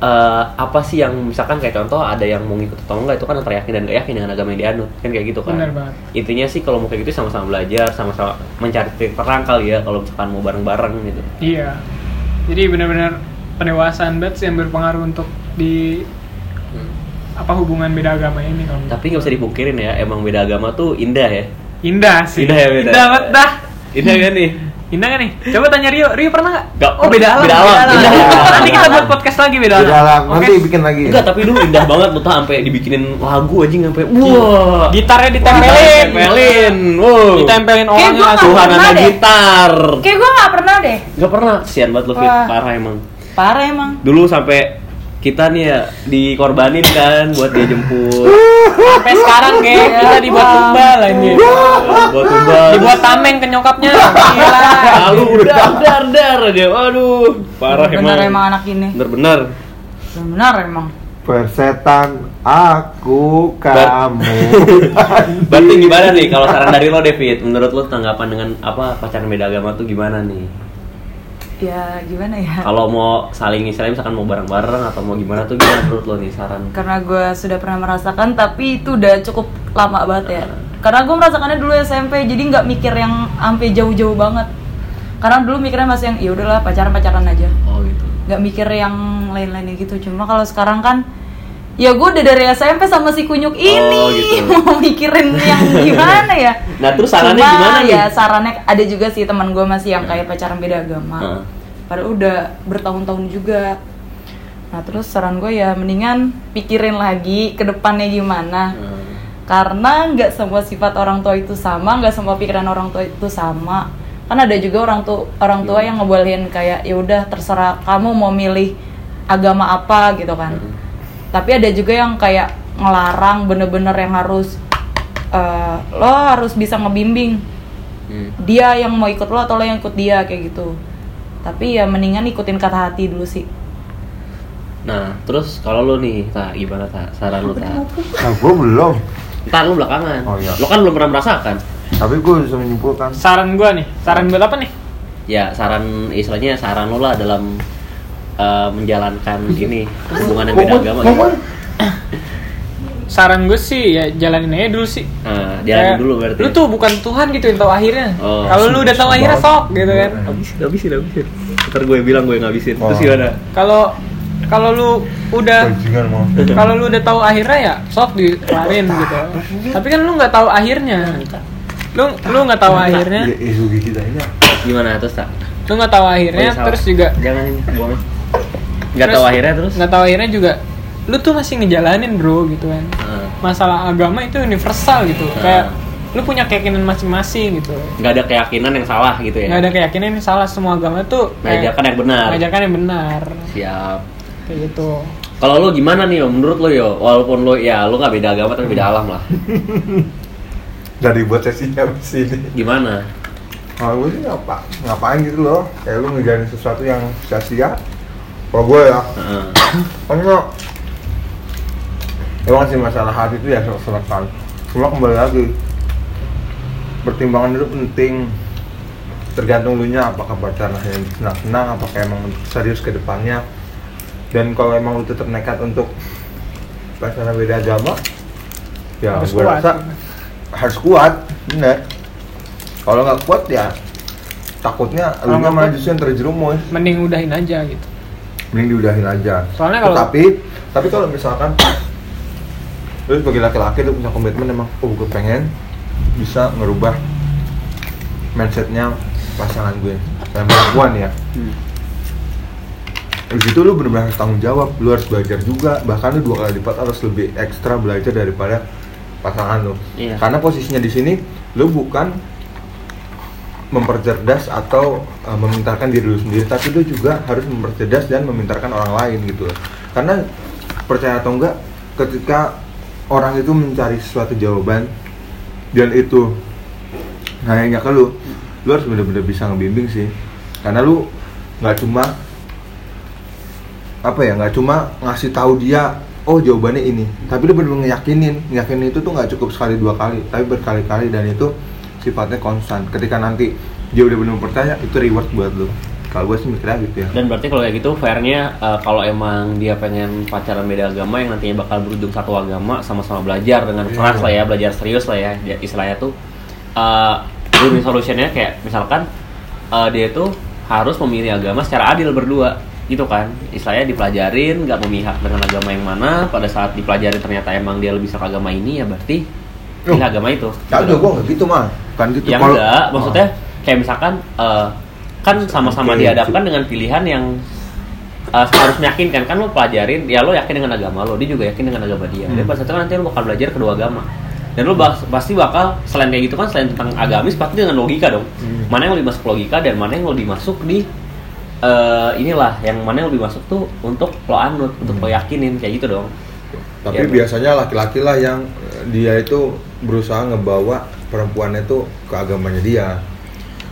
eh, apa sih yang misalkan kayak contoh ada yang mau ngikut atau enggak itu kan antara yakin dan gak yakin dengan agama yang dianut kan kayak gitu kan. Bener banget. Intinya sih kalau mau kayak gitu sama-sama belajar, sama-sama mencari titik terang kali ya kalau misalkan mau bareng-bareng gitu. Iya. Jadi benar-benar pendewasaan banget sih yang berpengaruh untuk di apa hubungan beda agama ini kalau Tapi nggak bisa dipungkirin ya, emang beda agama tuh indah ya. Indah sih. Indah ya, beda. Indah banget dah. Indah kan nih? Indah kan nih? Coba tanya Rio. Rio pernah nggak? Nggak. Oh beda alam. Beda alam. Beda alam. Nanti kita buat podcast lagi beda alam. Beda alam. Oke? Nanti bikin lagi. Enggak, tapi dulu indah banget lu tuh sampai dibikinin lagu aja sampai wah. Gitarnya ditempelin. Ditempelin. Wow. Ditempelin orang nggak Tuhan ada gitar. kayak gue nggak pernah deh Gak pernah, sian banget lu Fit. Parah emang. parah emang Dulu sampai kita nih ya dikorbanin kan buat dia jemput. sampai sekarang kayak kita dibuat tumbal ini. buat tumbal. Dibuat tameng ke nyokapnya. Gila. Lalu udah dar dar aja. Waduh, parah bener emang. emang anak ini Bener-bener. bener emang Persetan aku kamu. Berarti gimana nih kalau saran dari lo David? Menurut lo tanggapan dengan apa pacaran beda agama tuh gimana nih? Ya gimana ya? Kalau mau saling istilahnya misalkan mau bareng-bareng atau mau gimana tuh gimana menurut lo nih saran? karena gue sudah pernah merasakan tapi itu udah cukup lama banget ya. Karena gue merasakannya dulu SMP jadi nggak mikir yang sampai jauh-jauh banget. Karena dulu mikirnya masih yang ya udahlah pacaran pacaran aja. Oh gitu. nggak mikir yang lain-lainnya gitu. Cuma kalau sekarang kan ya gue udah dari SMP sama si kunyuk ini gitu. mau mikirin yang gimana ya Nah, terus sarannya Cuma gimana nih? ya sarannya ada juga sih teman gue masih yang kayak pacaran beda agama Heeh. padahal udah bertahun-tahun juga nah terus saran gue ya mendingan pikirin lagi ke depannya gimana Hmm. karena nggak semua sifat orang tua itu sama nggak semua pikiran orang tua itu sama kan ada juga orang tua orang tua yang ngebolehin kayak ya udah terserah kamu mau milih agama apa gitu kan Hmm. Tapi ada juga yang kayak ngelarang bener-bener yang harus eh, lo harus bisa ngebimbing Hmm. dia yang mau ikut lo atau lo yang ikut dia kayak gitu tapi ya mendingan ikutin kata hati dulu sih Nah, terus kalau lo nih, tak gimana tak? Saran lo tak? Nah, gue belum. Ntar lo belakangan. Oh, iya. Lo kan belum pernah merasakan. Tapi gue bisa menyimpulkan. Saran gua nih, saran buat apa nih? Ya, saran istilahnya saran lo lah dalam eh, menjalankan ini hubungan yang beda agama. Gitu. Saran gue sih ya jalanin aja dulu sih. Nah, jalanin Kayak, dulu berarti. Lu tuh bukan Tuhan gitu yang tahu akhirnya. Oh. Kalau lu udah tahu akhirnya sok gitu kan. habisin, habisin, habisin. Ntar gue bilang gue ngabisin. Terus Oh. gimana? Kalau kalau lu udah kalau lu udah tahu akhirnya ya sok dikeluarin gitu. Tapi kan lu nggak tahu akhirnya. Lu lu nggak tahu akhirnya. Ya, isu kita ini. Gimana terus tak? Lu nggak tahu akhirnya terus juga Jangan ini buang. Gak terus tahu akhirnya terus? nggak tahu akhirnya juga lu tuh masih ngejalanin bro gitu kan Nah, masalah agama itu universal gitu Ah. kayak lu punya keyakinan masing-masing gitu nggak ada keyakinan yang salah gitu ya? nggak ada keyakinan yang salah semua agama tuh kayak Mengajarkan yang benar. mengajarkan yang benar Siap. kayak gitu Kalau lo gimana nih, Yo? menurut lo yo, walaupun lo ya lo nggak beda agama tapi beda alam lah. Dari buat sesinya di sini. Gimana? Kalau gue sih ngapa, ngapain gitu loh. Kayak lu ngejarin sesuatu yang sia-sia. Kalau gue ya, Heeh. karena emang sih masalah hati itu ya selesai. Cuma kembali lagi, pertimbangan itu penting. Tergantung lu nya apakah pacaran hanya senang-senang, apakah emang serius ke depannya. Dan kalau emang lu tetap nekat untuk pacaran beda agama, ya Harus gue kuat. rasa harus kuat, bener. Kalau nggak kuat ya takutnya Kalau lu nggak malah justru yang terjerumus mending udahin aja gitu mending diudahin aja Soalnya kalau- tapi tapi kalau misalkan lu sebagai laki-laki tuh punya komitmen emang oh gue pengen bisa ngerubah mindsetnya pasangan gue dan perempuan ya Hmm. di situ lu benar-benar harus tanggung jawab lu harus belajar juga bahkan lu dua kali lipat harus lebih ekstra belajar daripada pasangan lu Iya. karena posisinya di sini lu bukan mempercerdas atau uh, memintarkan diri lu sendiri. Tapi lu juga harus mempercerdas dan memintarkan orang lain gitu loh. Karena percaya atau enggak ketika orang itu mencari sesuatu jawaban dan itu nanya ke lu lu harus bener-bener bisa ngebimbing sih. Karena lu nggak cuma apa ya nggak cuma ngasih tahu dia oh jawabannya ini. Tapi lu bener-bener ngeyakinin. Ngeyakinin itu tuh nggak cukup sekali dua kali tapi berkali-kali. Dan itu sifatnya konstan. Ketika nanti dia udah bener percaya itu reward buat lu. Kalau gue sih mikirnya gitu ya. Dan berarti kalau kayak gitu fairnya eh, kalau emang dia pengen pacaran beda agama yang nantinya bakal berujung satu agama sama-sama belajar dengan Iya. keras lah ya, belajar serius lah ya, istilahnya tuh eh win solutionnya kayak misalkan eh, dia tuh harus memilih agama secara adil berdua gitu kan. Istilahnya dipelajarin nggak memihak dengan agama yang mana pada saat dipelajari ternyata emang dia lebih suka agama ini ya berarti pilih agama itu. Kagak, gue nggak gitu mah kan gitu. Ya Kalau- enggak maksudnya Oh. kayak misalkan eh, kan sama-sama Oke, dihadapkan dengan pilihan yang eh, harus meyakinkan. Kan lo pelajarin ya lo yakin dengan agama lo dia juga yakin dengan agama dia. Dan Hmm. pada saat itu kan nanti lo bakal belajar kedua agama. Dan lo bak- pasti bakal selain kayak gitu kan selain tentang agamis pasti dengan logika dong. Hmm. mana yang lebih masuk logika dan mana yang lebih masuk di eh, inilah yang mana yang lebih masuk tuh untuk lo anut untuk lo yakinin kayak gitu dong Tapi Ya, biasanya laki-laki lah yang eh, dia itu berusaha ngebawa perempuannya itu ke agamanya dia.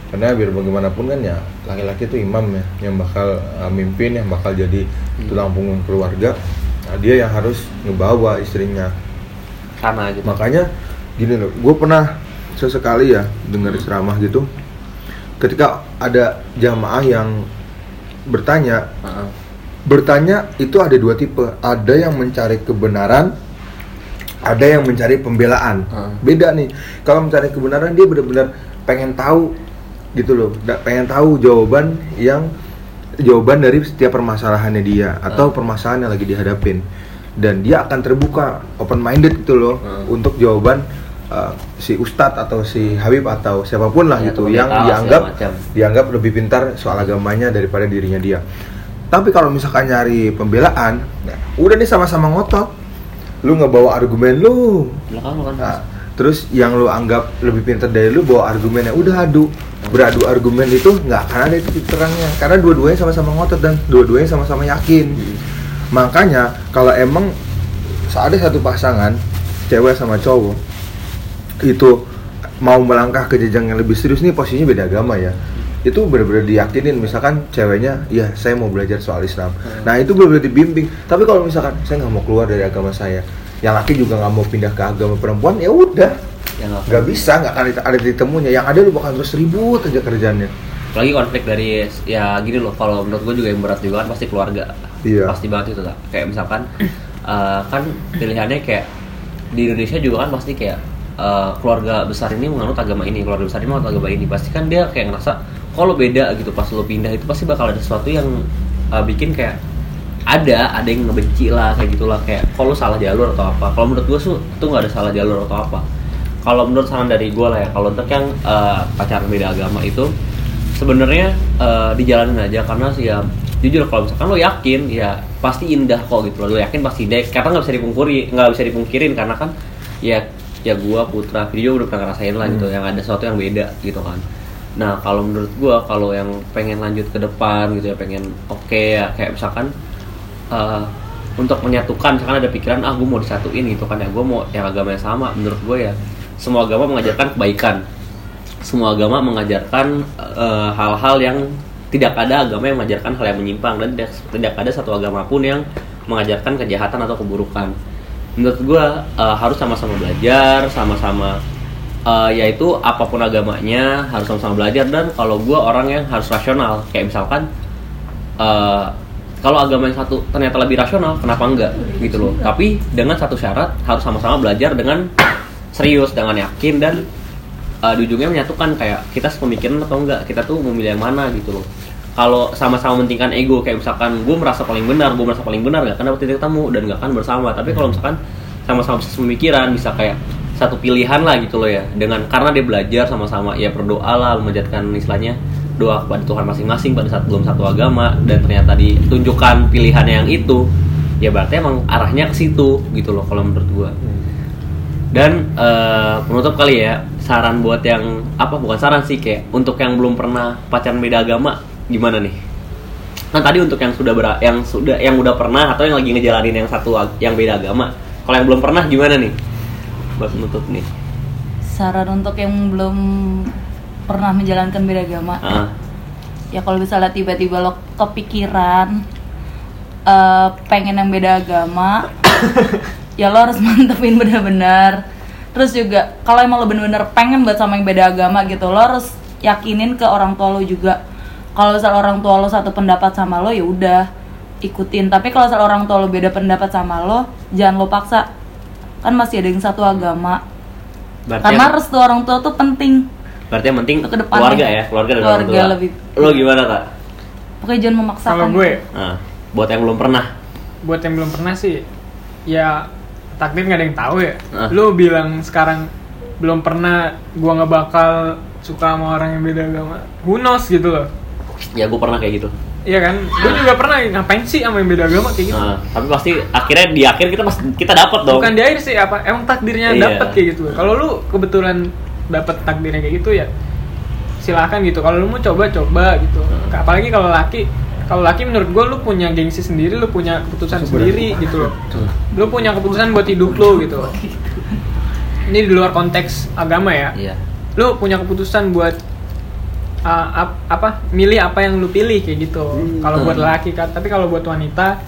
Karena biar bagaimanapun kan ya laki-laki itu imam ya, yang bakal eh, mimpin, yang bakal jadi tulang punggung keluarga. Nah, dia yang harus ngebawa istrinya. karena gitu Makanya gini loh, gue pernah sesekali ya dengar ceramah gitu. Ketika ada jamaah yang bertanya Heeh. Bertanya itu ada dua tipe. Ada yang mencari kebenaran ada yang mencari pembelaan. Heeh. beda nih. Kalau mencari kebenaran dia benar-benar pengen tahu gitu loh. Pengen tahu jawaban yang jawaban dari setiap permasalahannya dia atau permasalahan yang lagi dihadapin. Dan dia akan terbuka open minded gitu loh Heeh. untuk jawaban uh, si ustadz atau si Habib atau siapa pun lah Ya, gitu yang dianggap dianggap lebih pintar soal agamanya daripada dirinya dia. Tapi kalau misalkan nyari pembelaan, ya udah nih sama-sama ngotot. Lu nggak bawa argumen lu. belakang kan Nah, terus yang lu anggap lebih pintar dari lu bawa argumennya udah adu. Beradu argumen itu nggak akan ada titik terangnya karena dua-duanya sama-sama ngotot dan dua-duanya sama-sama yakin. Makanya kalau emang ada satu pasangan cewek sama cowok itu mau melangkah ke jenjang yang lebih serius nih posisinya beda agama ya itu benar-benar diyakinin misalkan ceweknya ya saya mau belajar soal Islam. Nah itu benar-benar dibimbing. Tapi kalau misalkan saya nggak mau keluar dari agama saya yang laki juga nggak mau pindah ke agama perempuan ya udah. Ya nggak bisa nggak akan ada titik temunya yang ada lu bakal terus ribut aja kerjanya apalagi konflik dari ya gini loh kalau menurut gue juga yang berat juga kan pasti keluarga. Iya. pasti banget itu tak kayak misalkan eh, kan pilihannya kayak di Indonesia juga kan pasti kayak eh, keluarga besar ini menganut agama ini keluarga besar ini menganut agama ini. Pasti kan dia kayak ngerasa kalau beda gitu pas lo pindah itu pasti bakal ada sesuatu yang eh, bikin kayak ada ada yang ngebenci lah kayak gitulah kayak kalau salah jalur atau apa. Kalau menurut gue tuh tuh nggak ada salah jalur atau apa. Kalau menurut saran dari gue lah ya kalau untuk yang eh, pacaran beda agama itu sebenarnya eh, dijalanin aja karena sih ya jujur kalau misalkan lo yakin ya pasti indah kok gitu lo yakin pasti indah karena nggak bisa dipungkiri nggak bisa dipungkirin karena kan ya ya gua putra video udah pernah ngerasain lah gitu yang ada sesuatu yang beda gitu kan nah kalau menurut gua kalau yang pengen lanjut ke depan gitu ya pengen oke ya kayak misalkan eh, untuk menyatukan misalkan ada pikiran ah gue mau disatuin gitu kan ya gue mau yang agama yang sama menurut gue ya semua agama mengajarkan kebaikan. Semua agama mengajarkan eh, hal-hal yang tidak ada agama yang mengajarkan hal yang menyimpang dan tidak, tidak ada satu agama pun yang mengajarkan kejahatan atau keburukan. Menurut gue eh, harus sama-sama belajar sama-sama eh, yaitu apa pun agamanya harus sama-sama belajar. Dan kalau gue orang yang harus rasional kayak misalkan eh, kalau agama yang satu ternyata lebih rasional kenapa enggak? Gitu loh. Tapi dengan satu syarat harus sama-sama belajar dengan serius dengan yakin dan uh, di ujungnya menyatukan kayak kita sepemikiran atau enggak kita tuh memilih yang mana gitu loh. Kalau sama-sama mementingkan ego kayak misalkan gue merasa paling benar gue merasa paling benar nggak akan dapat titik temu dan nggak akan bersama. Tapi kalau misalkan sama-sama pemikiran bisa kayak satu pilihan lah gitu loh ya. Dengan karena dia belajar sama-sama ya berdoa lah menjadikan istilahnya doa kepada Tuhan masing-masing pada saat belum satu agama. Dan ternyata ditunjukkan pilihannya yang itu ya berarti emang arahnya ke situ gitu loh kalau menurut gua. Dan eh, penutup kali ya saran buat yang apa bukan saran sih kayak untuk yang belum pernah pacaran beda agama gimana nih? Kan tadi untuk yang sudah ber yang sudah yang udah pernah atau yang lagi ngejalanin yang satu yang beda agama kalau yang belum pernah gimana nih buat penutup nih. Saran untuk yang belum pernah menjalankan beda agama. Ah, ya kalau misalnya tiba-tiba lo kepikiran eh, pengen yang beda agama ya lo harus mantepin benar-benar. Terus juga kalau emang lo bener-bener pengen buat sama yang beda agama gitu lo harus yakinin ke orang tua lo juga. Kalau misal orang tua lo satu pendapat sama lo ya udah ikutin. Tapi kalau misal orang tua lo beda pendapat sama lo jangan lo paksa kan masih ada yang satu agama berarti karena yang, restu orang tua tuh penting berarti yang penting Ke depannya. keluarga ya keluarga dan orang Keluarga tua lebih- lo gimana kak pokoknya jangan memaksakan Kalau gue, Ah, buat yang belum pernah buat yang belum pernah sih, ya takdir nggak ada yang tahu ya. Ah. Lu bilang sekarang belum pernah, gua nggak bakal suka sama orang yang beda agama. Who knows gitu loh. ya gue pernah kayak gitu Iya kan? Gue juga pernah ngapain sih sama yang beda agama kayak gitu. Ah, tapi pasti akhirnya di akhir kita pas kita dapat dong Bukan di akhir sih apa? Emang takdirnya Iya. dapet kayak gitu. Kalau lu kebetulan dapet takdirnya kayak gitu ya silakan gitu. Kalau lu mau coba coba gitu. Hmm. Apalagi kalau laki, kalau laki menurut gue lu punya gengsi sendiri, lu punya keputusan sendiri gitu loh. Lu punya keputusan buat hidup lu gitu. Ini di luar konteks agama ya. iya Lu punya keputusan buat uh, ap- apa? Milih apa yang lu pilih kayak gitu. Kalau buat Hmm. laki kan, tapi kalau buat wanita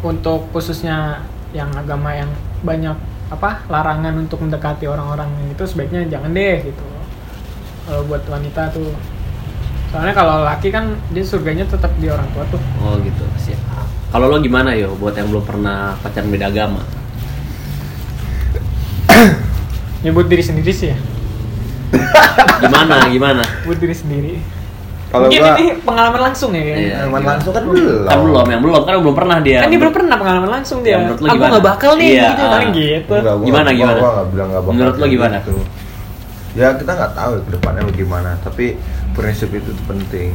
untuk khususnya yang agama yang banyak apa larangan untuk mendekati orang-orang yang itu sebaiknya jangan deh gitu kalau buat wanita tuh soalnya kalau laki kan dia surganya tetap di orang tua tuh Oh gitu, siap. Kalau lo gimana yo buat yang belum pernah pacaran beda agama? nyebut diri sendiri sih ya Gimana, gimana? buat diri sendiri Kalau mungkin gua ini pengalaman langsung ya. Iya. yang langsung kan belum. Kan belum, yang belum kan belum pernah dia. kan dia belum pernah pengalaman langsung dia Ya, menurut aku gimana? nggak bakal nih Iya, gitu ah. paling gitu Enggak, gua Gimana, gimana? Gua nggak bilang nggak bakal Menurut lo gimana? gitu. Ya kita nggak tahu ke depannya bagaimana, tapi prinsip itu tuh penting.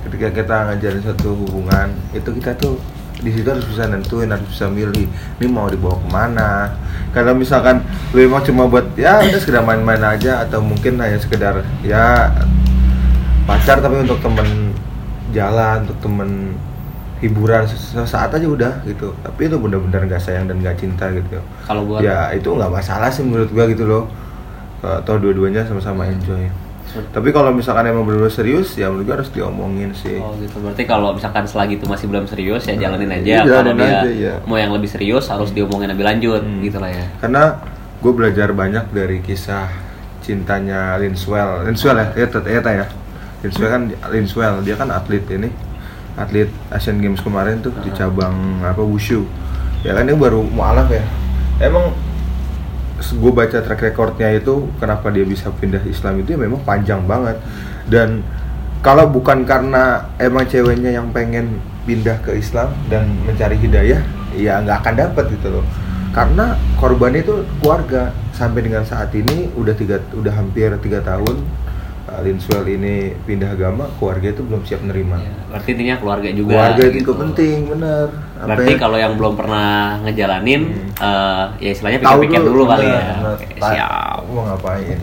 Ketika kita ngajarin satu hubungan, itu kita tuh di situ harus bisa nentuin, harus bisa milih. Ini mau dibawa ke mana? Kalau misalkan lu emang cuma buat ya udah sekedar main-main aja atau mungkin hanya sekedar ya pacar tapi untuk temen jalan, untuk temen hiburan ses- sesaat aja udah gitu. Tapi itu benar-benar nggak sayang dan nggak cinta gitu Kalau buat ya itu nggak masalah sih menurut gua gitu loh atau dua-duanya sama-sama enjoy tapi kalau misalkan emang benar serius ya menurut gua harus diomongin sih Oh gitu. Berarti kalau misalkan selagi itu masih belum serius ya jalanin aja. Iya, kalau dia aja, iya. mau yang lebih serius harus diomongin lebih lanjut Hmm. gitu lah ya. karena gue belajar banyak dari kisah cintanya Linswell Linswell ya ya tet- ya Ta, ya Linswell kan Linswell dia kan atlet ini atlet Asian Games kemarin tuh di cabang apa wushu ya kan dia baru mualaf ya emang gue baca track recordnya itu kenapa dia bisa pindah Islam itu ya memang panjang banget. Dan kalau bukan karena emang ceweknya yang pengen pindah ke Islam dan mencari hidayah ya nggak akan dapat gitu loh. Karena korbannya itu keluarga. Sampai dengan saat ini udah tiga udah hampir tiga tahun Linswell ini pindah agama keluarga itu belum siap nerima Ya, berarti intinya keluarga juga. keluarga itu gitu. penting bener Apa Berarti ya? kalau yang belum pernah ngejalanin, Hmm. eh, ya istilahnya pikir-pikir dulu, kali bener, ya. bener. Ta- siap. mau ngapain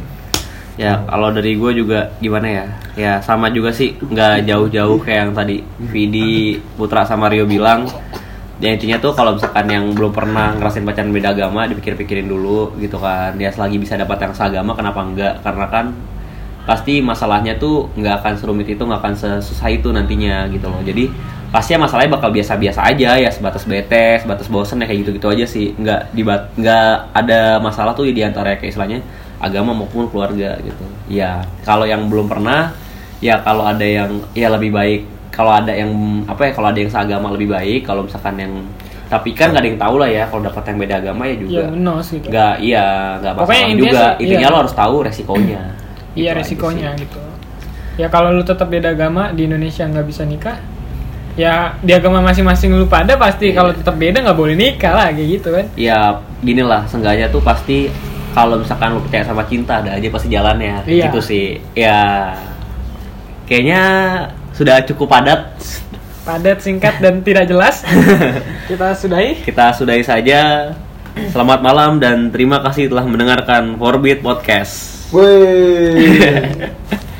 Ya kalau dari gue juga gimana ya? Ya sama juga sih, nggak jauh-jauh kayak yang tadi Vidi, Putra sama Rio bilang. Ya intinya tuh kalau misalkan yang belum pernah ngerasain pacaran beda agama, dipikir-pikirin dulu gitu kan. Dia selagi bisa dapat yang seagama, kenapa enggak? Karena kan pasti masalahnya tuh nggak akan serumit itu, nggak akan sesusah itu nantinya gitu loh. Jadi pasti ya masalahnya bakal biasa-biasa aja ya, sebatas bete, sebatas bosen ya kayak gitu-gitu aja sih. Nggak dibat, nggak ada masalah tuh di antara kayak istilahnya agama maupun keluarga gitu. Ya kalau yang belum pernah, ya kalau ada yang ya lebih baik. Kalau ada yang apa ya, kalau ada yang seagama lebih baik. Kalau misalkan yang tapi kan nggak ada yang tahu lah ya kalau dapat yang beda agama ya juga Iya, benos gitu. nggak iya nggak masalah juga intinya iya. lo harus tahu resikonya Iya Gitu resikonya gitu. Ya kalau lu tetap beda agama di Indonesia nggak bisa nikah, ya di agama masing-masing lu pada pasti Iya. kalau tetap beda nggak boleh nikah lah kayak gitu kan. ya gini lah seenggaknya tuh pasti kalau misalkan lo percaya sama cinta ada aja pasti jalannya Iya. gitu sih ya kayaknya sudah cukup padat Padat, singkat dan tidak jelas. Kita sudahi. kita sudahi saja selamat malam dan terima kasih telah mendengarkan Forbit Podcast Wih